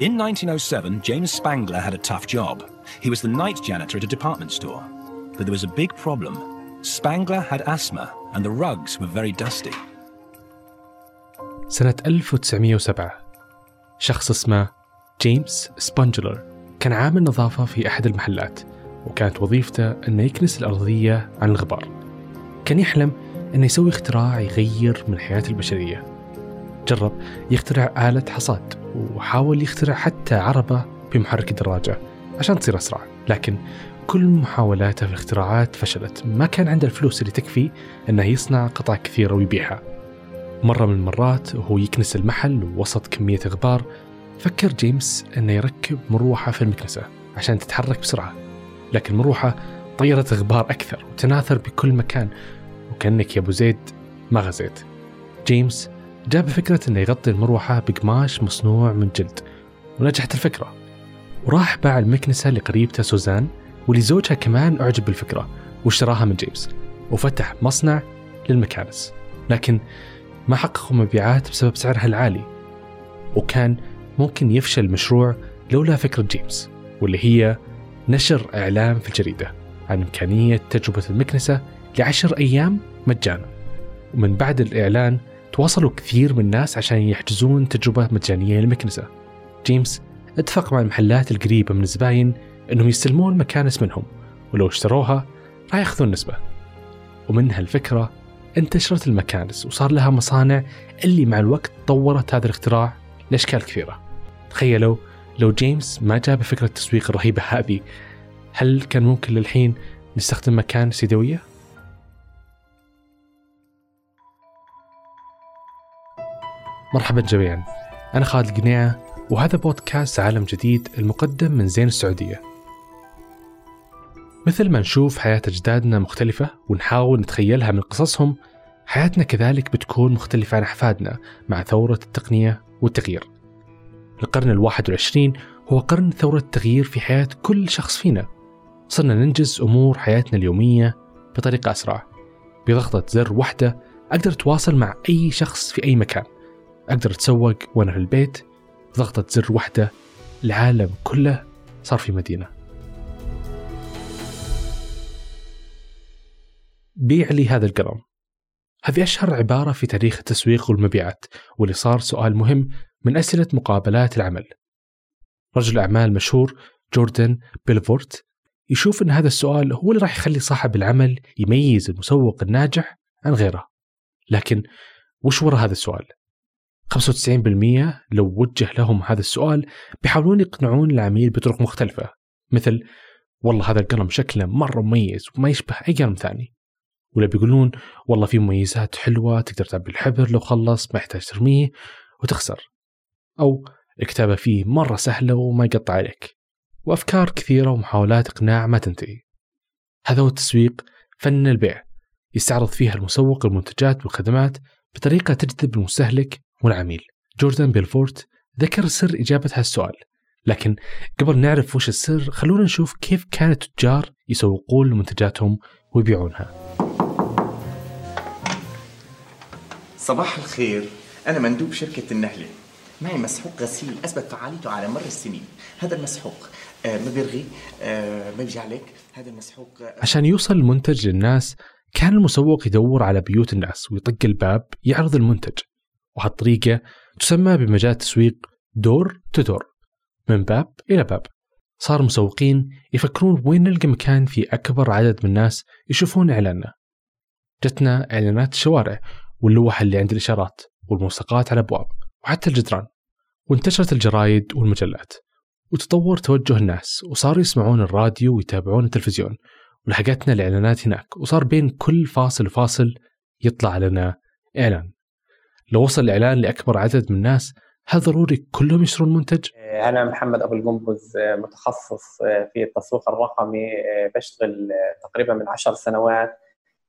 In 1907, James Spangler had a tough job. He was the night janitor at a department store. But there was a big problem. Spangler had asthma, and the rugs were very dusty. سنة 1907 شخص اسمه جيمس سبونجلر كان عامل نظافة في أحد المحلات وكانت وظيفته أنه يكنس الأرضية عن الغبار كان يحلم أنه يسوي اختراع يغير من حياة البشرية جرب يخترع آلة حصاد وحاول يخترع حتى عربة بمحرك الدراجة عشان تصير أسرع. لكن كل محاولاته في الاختراعات فشلت. ما كان عنده الفلوس اللي تكفي أنه يصنع قطع كثيرة ويبيعها. مرة من المرات وهو يكنس المحل وسط كمية غبار. فكر جيمس أنه يركب مروحة في المكنسة عشان تتحرك بسرعة. لكن المروحة طيرت غبار أكثر وتناثر بكل مكان. وكأنك يا أبو زيد ما غزيت. جيمس جاب فكرة أنه يغطي المروحة بقماش مصنوع من جلد ونجحت الفكرة. وراح باع المكنسة لقريبته سوزان واللي زوجها كمان أعجب بالفكرة واشتراها من جيمس وفتح مصنع للمكانس. لكن ما حققوا مبيعات بسبب سعرها العالي وكان ممكن يفشل المشروع لولا فكرة جيمس واللي هي نشر إعلان في الجريدة عن إمكانية تجربة المكنسة لعشر أيام مجانا. ومن بعد الإعلان تواصلوا كثير من الناس عشان يحجزون تجربة مجانية للمكنسة. جيمس اتفق مع المحلات القريبة من الزباين أنهم يستلمون مكانس منهم ولو اشتروها راح يأخذون نسبة. ومن هالفكرة انتشرت المكانس وصار لها مصانع اللي مع الوقت طورت هذا الاختراع لأشكال كثيرة. تخيلوا لو جيمس ما جاب فكرة التسويق الرهيبة هذه هل كان ممكن للحين نستخدم مكانس يدوية؟ مرحبا جميعا. أنا خالد قنيعة وهذا بودكاست عالم جديد المقدم من زين السعودية. مثل ما نشوف حياة أجدادنا مختلفة ونحاول نتخيلها من قصصهم. حياتنا كذلك بتكون مختلفة عن أحفادنا مع ثورة التقنية والتغيير. القرن الواحد والعشرين هو قرن ثورة التغيير في حياة كل شخص فينا. صرنا ننجز أمور حياتنا اليومية بطريقة أسرع. بضغطة زر واحدة أقدر أتواصل مع أي شخص في أي مكان. أقدر أتسوق وأنا في البيت بضغطة زر واحدة العالم كله صار في مدينة. بيع لي هذا القلم. هذه أشهر عبارة في تاريخ التسويق والمبيعات واللي صار سؤال مهم من أسئلة مقابلات العمل. رجل أعمال مشهور جوردن بيلفورت يشوف أن هذا السؤال هو اللي راح يخلي صاحب العمل يميز المسوق الناجح عن غيره. لكن وش وراء هذا السؤال؟ 95% لو وجه لهم هذا السؤال بيحاولون يقنعون العميل بطرق مختلفة مثل والله هذا القلم شكله مرة مميز وما يشبه أي قلم ثاني. ولا بيقولون والله في مميزات حلوة تقدر تعبي الحبر لو خلص ما يحتاج ترميه وتخسر. أو الكتابة فيه مرة سهلة وما يقطع عليك. وأفكار كثيرة ومحاولات إقناع ما تنتهي. هذا هو التسويق فن البيع. يستعرض فيها المسوق المنتجات والخدمات بطريقة تجذب المستهلك والعميل. جوردان بيلفورت ذكر سر إجابة هالسؤال لكن قبل نعرف وش السر خلونا نشوف كيف كان التجار يسوقون لمنتجاتهم ويبيعونها. صباح الخير. أنا مندوب شركة النهلة معي مسحوق غسيل أثبت فعاليته على مر السنين. هذا المسحوق آه ما بيرغي آه ما بيجي عليك. هذا المسحوق آه عشان يوصل المنتج للناس كان المسوق يدور على بيوت الناس ويطق الباب يعرض المنتج. وهالطريقة تسمى بمجال التسويق دور تدور من باب إلى باب. صار المسوقين يفكرون وين نلقى مكان في أكبر عدد من الناس يشوفون إعلاننا. جتنا إعلانات الشوارع واللوحة اللي عند الإشارات والملصقات على الأبواب وحتى الجدران. وانتشرت الجرايد والمجلات وتطور توجه الناس وصاروا يسمعون الراديو ويتابعون التلفزيون. ولحقتنا الإعلانات هناك وصار بين كل فاصل وفاصل يطلع لنا إعلان. لو وصل الإعلان لأكبر عدد من الناس هل ضروري كلهم يشترون منتج؟ أنا محمد أبو القنبز متخصص في التسويق الرقمي بشتغل تقريبا من عشر سنوات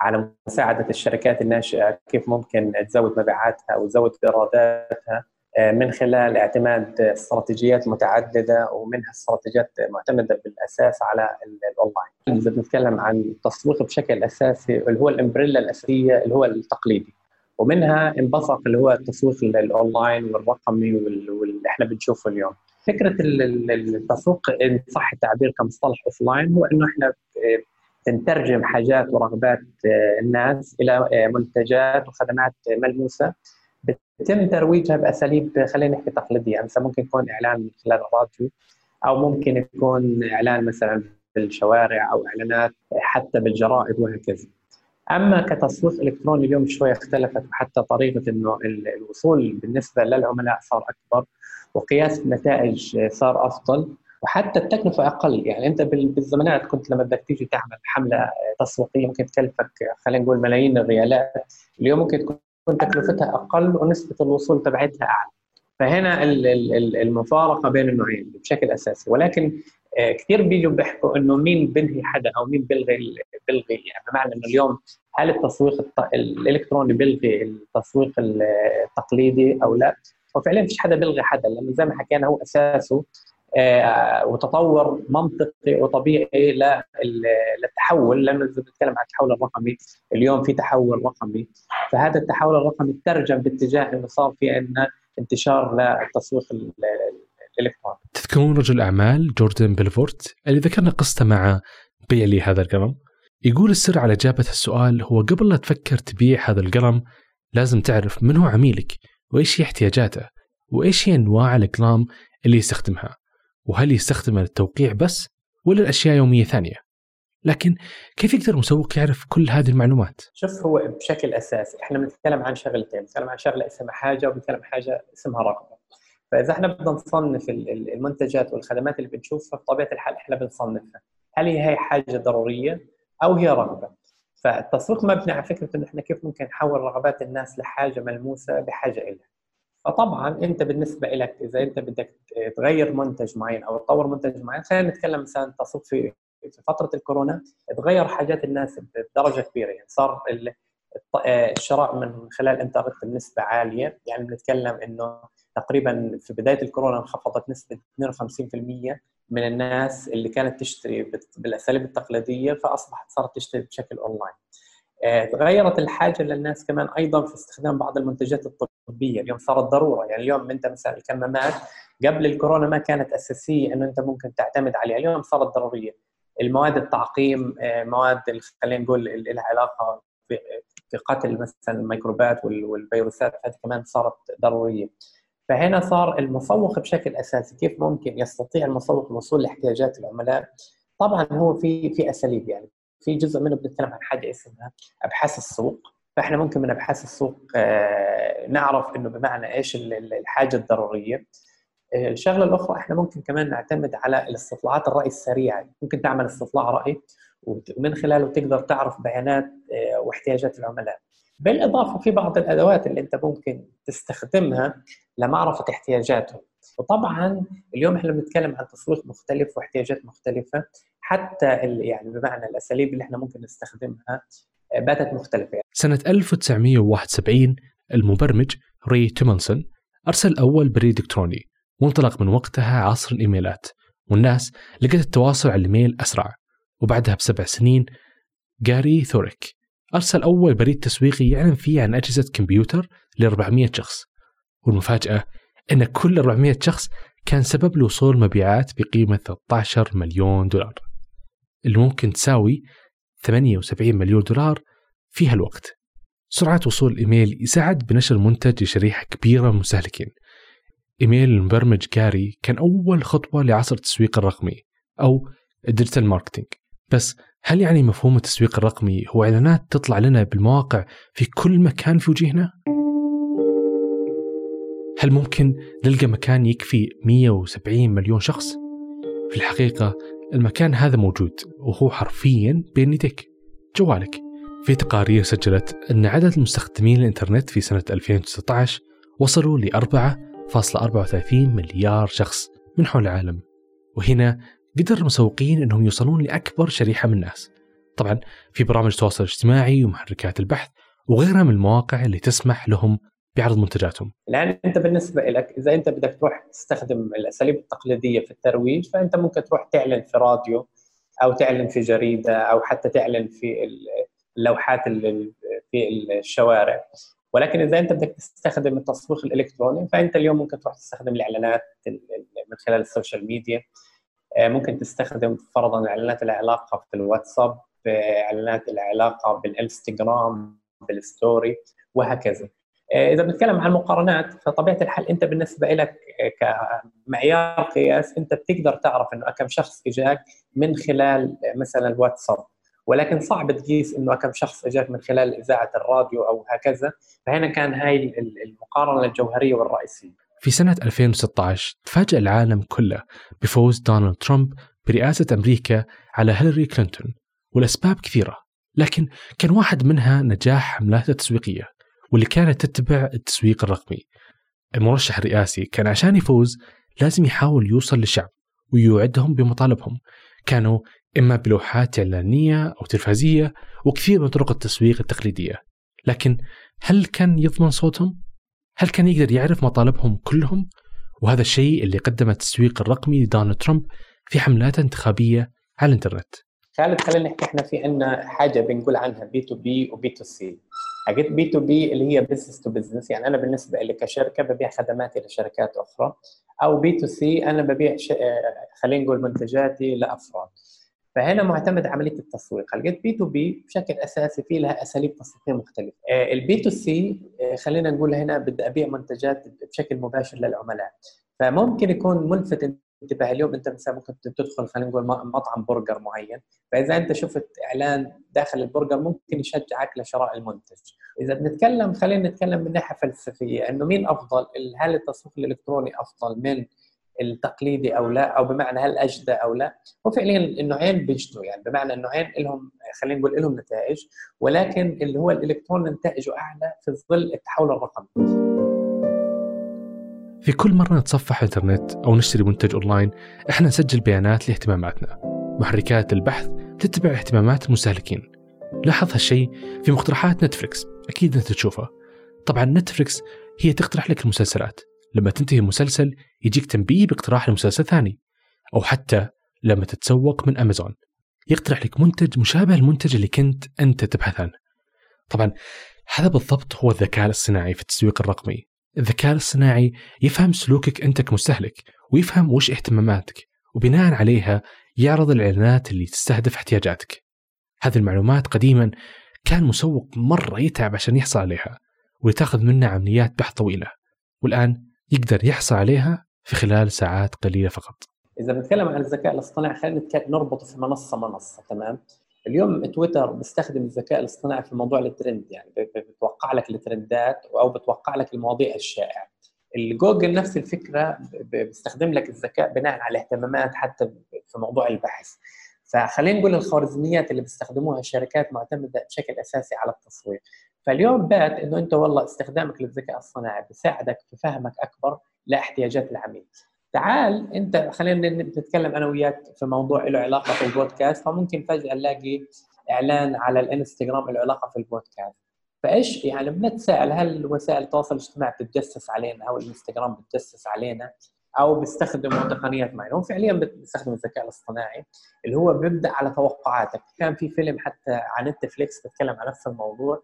على مساعدة الشركات الناشئة كيف ممكن تزود مبيعاتها وتزود إيراداتها من خلال اعتماد استراتيجيات متعددة ومنها استراتيجيات معتمدة بالأساس على الأونلاين إذا بنتكلم عن التسويق بشكل أساسي اللي هو ال umbrella الأساسية اللي هو التقليدي ومنها انبثق اللي هو التسويق الأونلاين والرقمي واللي إحنا بنشوفه اليوم. فكرة التسويق إن صح التعبير كمصطلح offline هو إنه إحنا نترجم حاجات ورغبات الناس إلى منتجات وخدمات ملموسة. بيتم ترويجها بأساليب خلينا نحكي تقليدية. مثلا ممكن يكون إعلان من خلال الراديو أو ممكن يكون إعلان مثلا بالشوارع أو إعلانات حتى بالجرائد وهكذا. أما كتسويق إلكتروني اليوم شوي اختلفت وحتى طريقة إنه الوصول بالنسبة للعملاء صار أكبر وقياس النتائج صار أفضل وحتى التكلفة أقل. يعني أنت بالزمانات كنت لما بدك تيجي تعمل حملة تسويقية ممكن تكلفك خلينا نقول ملايين الريالات اليوم ممكن تكون تكلفتها أقل ونسبة الوصول تبعتها أعلى. فهنا المفارقة بين النوعين بشكل أساسي. ولكن كثير بيجوا بيحكوا إنه مين بنهي حدا أو مين بيلغي بيلغي يعني بمعنى إنه اليوم هل التسويق الإلكتروني بيلغي التسويق التقليدي أو لا؟ وفعليا فيش حدا بيلغي حدا لأنه زي ما حكينا هو أساسه آه، وتطور منطقي وطبيعي للتحول لما بنتكلم عن التحول الرقمي اليوم في تحول رقمي فهذا التحول الرقمي ترجم باتجاه إنه صار في عندنا انتشار للتسويق الالكتروني. تذكرون رجل أعمال جوردن بيلفورت اللي ذكرنا قصته مع بيع لي هذا القلم؟ يقول السر على إجابة السؤال هو قبل لا تفكر تبيع هذا القلم لازم تعرف من هو عميلك وإيش هي احتياجاته وإيش هي أنواع الأقلام اللي يستخدمها وهل يستخدمها للتوقيع بس ولا الاشياء يومية ثانية؟ لكن كيف يقدر المسوق يعرف كل هذه المعلومات؟ شوف هو بشكل أساسي إحنا بنتكلم عن شغلتين، بنتكلم عن شغلة اسمها حاجة وبنتكلم عن حاجة اسمها رغبه. فإذا إحنا بدنا نصنف المنتجات والخدمات اللي بنشوفها بطبيعة الحال إحنا بنصنفها، هل هي حاجة ضرورية أو هي رغبة؟ فالتسويق مبني على فكرة إنه إحنا كيف ممكن نحول رغبات الناس لحاجة ملموسة بحاجة إلها. فطبعا أنت بالنسبة لك إذا أنت بدك تغير منتج معين أو تطور منتج معين خلينا نتكلم مثلا تسويق في في فترة الكورونا تغير حاجات الناس بدرجة كبيرة يعني صار الشراء من خلال الانترنت بنسبة عالية يعني بنتكلم إنه تقريبا في بداية الكورونا انخفضت نسبة 52% من الناس اللي كانت تشتري بالأساليب التقليدية فأصبحت صارت تشتري بشكل أونلاين. آه، تغيرت الحاجة للناس كمان أيضا في استخدام بعض المنتجات الطبية. اليوم صارت ضرورة. يعني اليوم أنت مثلا الكمامات قبل الكورونا ما كانت أساسية إنه أنت ممكن تعتمد عليها. اليوم صارت ضرورية. المواد التعقيم آه، مواد خلينا نقول لها علاقة في قتل مثلا الميكروبات والفيروسات هذه كمان صارت ضرورية. فهنا صار المسوق بشكل أساسي. كيف ممكن يستطيع المسوق الوصول لاحتياجات العملاء؟ طبعا هو في في أساليب يعني. في جزء منه بنتكلم عن حاجة اسمها أبحاث السوق. فإحنا ممكن من أبحاث السوق آه، نعرف إنه بمعنى إيش الحاجة الضرورية. آه، الشغلة الأخرى إحنا ممكن كمان نعتمد على الاستطلاعات الرأي السريعه ممكن تعمل استطلاع رأي ومن خلاله تقدر تعرف بيانات آه، واحتياجات العملاء. بالإضافة في بعض الأدوات اللي أنت ممكن تستخدمها لمعرفة احتياجاتهم وطبعا اليوم إحنا بنتكلم عن تسويق مختلف واحتياجات مختلفة حتى يعني بمعنى الأساليب اللي إحنا ممكن نستخدمها آه، باتت مختلفة. سنة 1971 المبرمج ري تومنسون أرسل أول بريد إلكتروني وانطلق من وقتها عصر الإيميلات والناس لقت التواصل على الإيميل أسرع وبعدها بسبع سنين جاري ثوريك أرسل أول بريد تسويقي يعلن فيه عن أجهزة كمبيوتر ل 400 شخص. والمفاجأة أن كل 400 شخص كان سبب لوصول مبيعات بقيمة 13 مليون دولار اللي ممكن تساوي 78 مليون دولار في هالوقت. سرعة وصول الإيميل يساعد بنشر منتج لشريحة كبيرة من المستهلكين. إيميل المبرمج جاري كان أول خطوة لعصر التسويق الرقمي أو ال digital marketing بس هل يعني مفهوم التسويق الرقمي هو إعلانات تطلع لنا بالمواقع في كل مكان في وجهنا؟ هل ممكن نلقى مكان يكفي 170 مليون شخص؟ في الحقيقة المكان هذا موجود وهو حرفيا بين يديك جوالك في تقارير سجلت أن عدد المستخدمين الإنترنت في سنة 2019 وصلوا ل 4.34 مليار شخص من حول العالم وهنا قدر المسوقين أنهم يوصلون لأكبر شريحة من الناس. طبعا في برامج التواصل الاجتماعي ومحركات البحث وغيرها من المواقع اللي تسمح لهم بعرض منتجاتهم. الآن أنت بالنسبة لك إذا أنت بدك تروح تستخدم الأساليب التقليدية في الترويج فأنت ممكن تروح تعلن في راديو أو تعلن في جريدة أو حتى تعلن في اللوحات في الشوارع. ولكن إذا أنت بدك تستخدم التسويق الإلكتروني فأنت اليوم ممكن تروح تستخدم الإعلانات من خلال ال social media. ممكن تستخدم فرضا إعلانات العلاقة في الواتساب إعلانات العلاقة بالإنستغرام بال story وهكذا. إذا بنتكلم عن المقارنات فطبيعة الحال أنت بالنسبة لك كمعيار قياس أنت بتقدر تعرف إنه كم شخص إجاك من خلال مثلا الواتساب. ولكن صعب تقيس إنه كم شخص إجاك من خلال إذاعة الراديو أو هكذا. فهنا كان هاي المقارنة الجوهرية والرئيسية. في سنة 2016 تفاجأ العالم كله بفوز دونالد ترامب برئاسة أمريكا على هيلاري كلينتون والأسباب كثيرة لكن كان واحد منها نجاح حملاته التسويقية واللي كانت تتبع التسويق الرقمي المرشح الرئاسي كان عشان يفوز لازم يحاول يوصل للشعب ويوعدهم بمطالبهم كانوا إما بلوحات إعلانية أو تلفزية وكثير من طرق التسويق التقليدية لكن هل كان يضمن صوتهم؟ هل كان يقدر يعرف مطالبهم كلهم؟ وهذا الشيء اللي قدم التسويق الرقمي لدونالد ترامب في حملاته الانتخابية على الإنترنت. خالد خلينا نحكي إحنا في عندنا حاجة بنقول عنها بي تو بي وبي تو سي حاجات B2B اللي هي business to business يعني أنا بالنسبة لي كشركة ببيع خدماتي لشركات أخرى أو B2C أنا ببيع ش... خلينا نقول منتجاتي لأفراد. فهنا معتمد عملية التسويق. لقيت B2B بشكل أساسي في لها أساليب تسويقية مختلفة. ال B2C خلينا نقول هنا بدي أبيع منتجات بشكل مباشر للعملاء. فممكن يكون ملفت انتباه اليوم أنت مثلا ممكن تدخل خلينا نقول مطعم برجر معين. فإذا أنت شفت إعلان داخل البرجر ممكن يشجعك لشراء المنتج. إذا بنتكلم خلينا نتكلم من ناحية فلسفية إنه مين أفضل؟ هل التسويق الإلكتروني أفضل من التقليدي أو لا أو بمعنى هل أجدى أو لا. هو فعليا النوعين بيجدوا يعني بمعنى النوعين لهم خلينا نقول لهم نتائج ولكن اللي هو الالكتروني نتائجه أعلى في ظل التحول الرقمي. في كل مرة نتصفح إنترنت أو نشتري منتج أونلاين إحنا نسجل بيانات لاهتماماتنا. محركات البحث تتبع اهتمامات المستهلكين. لاحظ هالشيء في مقترحات نتفليكس أكيد أنت تشوفها. طبعا نتفليكس هي تقترح لك المسلسلات. لما تنتهي المسلسل يجيك تنبيه باقتراح لمسلسل ثاني أو حتى لما تتسوق من أمازون. يقترح لك منتج مشابه المنتج اللي كنت أنت تبحث عنه. طبعا هذا بالضبط هو الذكاء الصناعي في التسويق الرقمي. الذكاء الصناعي يفهم سلوكك أنت كمستهلك ويفهم وش اهتماماتك وبناء عليها يعرض الإعلانات اللي تستهدف احتياجاتك. هذه المعلومات قديما كان مسوق مرة يتعب عشان يحصل عليها وتاخذ منه عمليات بحث طويلة. والآن يقدر يحصل عليها في خلال ساعات قليلة فقط. إذا بنتكلم عن الذكاء الاصطناعي خلينا نربطه في منصة منصة تمام؟ اليوم تويتر بيستخدم الذكاء الاصطناعي في موضوع الترند يعني بتوقع لك الترندات أو بتوقع لك المواضيع الشائعة. الجوجل نفس الفكرة بيستخدم لك الذكاء بناء على اهتمامات حتى في موضوع البحث. فخلينا نقول الخوارزميات اللي بيستخدموها الشركات معتمدة بشكل أساسي على التسويق فاليوم بات إنه أنت والله استخدامك للذكاء الصناعي بيساعدك في فهمك أكبر لاحتياجات العميل. تعال أنت خلينا نتكلم أنا وياك في موضوع له علاقة في البودكاست فممكن فجأة نلاقي إعلان على الإنستغرام له علاقة في البودكاست. فإيش يعني بنتساءل هل وسائل التواصل الاجتماعي بتتجسس علينا أو الإنستغرام بتجسس علينا أو بيستخدموا تقنيات معينة؟ هم فعليا بيستخدموا الذكاء الاصطناعي اللي هو بيبدأ على توقعاتك. كان في فيلم حتى عن نتفليكس بيتكلم عن نفس الموضوع.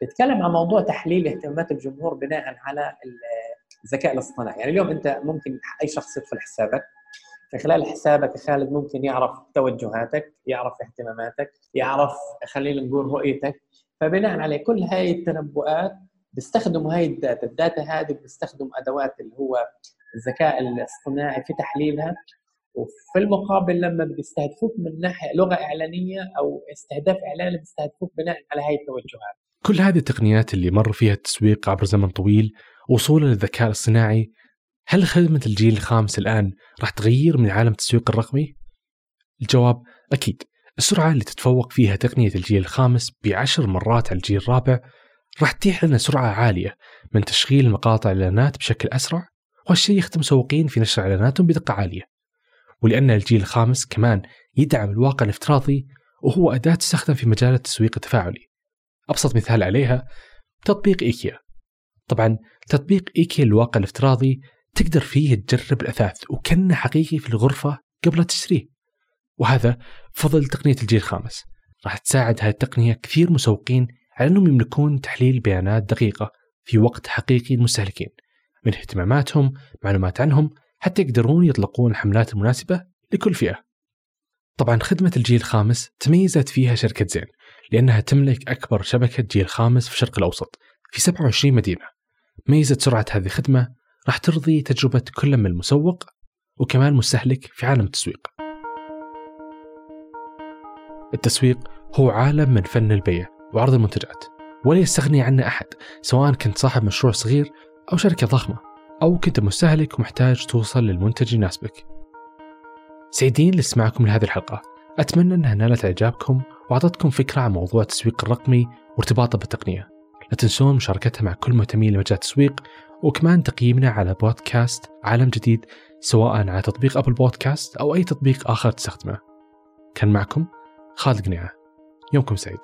بيتكلم عن موضوع تحليل اهتمامات الجمهور بناء على الذكاء الاصطناعي. يعني اليوم أنت ممكن أي شخص يدخل حسابك في خلال حسابك خالد ممكن يعرف توجهاتك يعرف اهتماماتك يعرف خلينا نقول رؤيتك. فبناء عليه كل هاي التنبؤات بيستخدموا هاي ال data. ال data هذه بيستخدموا أدوات اللي هو الذكاء الاصطناعي في تحليلها. وفي المقابل لما بيستهدفوك من ناحية لغة إعلانية أو استهداف إعلاني بيستهدفوك بناء على هاي التوجهات. كل هذه التقنيات اللي مر فيها التسويق عبر زمن طويل وصولا للذكاء الاصطناعي هل خدمة الجيل الخامس الآن راح تغير من عالم التسويق الرقمي؟ الجواب أكيد. السرعة اللي تتفوق فيها تقنية الجيل الخامس بعشر مرات على الجيل الرابع راح تتيح لنا سرعة عالية من تشغيل مقاطع الإعلانات بشكل أسرع وهالشيء يخدم مسوقين في نشر إعلاناتهم بدقة عالية. ولأن الجيل الخامس كمان يدعم الواقع الافتراضي وهو أداة تستخدم في مجال التسويق التفاعلي. أبسط مثال عليها تطبيق إيكيا. طبعا تطبيق إيكيا الواقع الافتراضي تقدر فيه تجرب الأثاث وكأنه حقيقي في الغرفة قبل تشتريه. وهذا فضل تقنية الجيل الخامس. راح تساعد هذه التقنية كثير مسوقين على أنهم يملكون تحليل بيانات دقيقة في وقت حقيقي للمستهلكين من اهتماماتهم معلومات عنهم حتى يقدرون يطلقون الحملات المناسبة لكل فئة. طبعا خدمة الجيل الخامس تميزت فيها شركة زين لأنها تملك أكبر شبكة جيل خامس في الشرق الأوسط في 27 مدينة. ميزة سرعة هذه الخدمة راح ترضي تجربة كل من المسوق وكمان المستهلك في عالم التسويق. التسويق هو عالم من فن البيع وعرض المنتجات ولا يستغني عنه أحد سواء كنت صاحب مشروع صغير أو شركة ضخمة أو كنت مستهلك ومحتاج توصل للمنتج يناسبك. سعيدين لسماعكم لهذه الحلقة. أتمنى أنها نالت إعجابكم وأعطتكم فكرة عن موضوع التسويق الرقمي وارتباطه بالتقنية. لا تنسون مشاركتها مع كل مهتمين لمجال التسويق وكمان تقييمنا على بودكاست عالم جديد سواء على تطبيق أبل بودكاست أو أي تطبيق آخر تستخدمه. كان معكم خالد قنيعة. يومكم سعيد.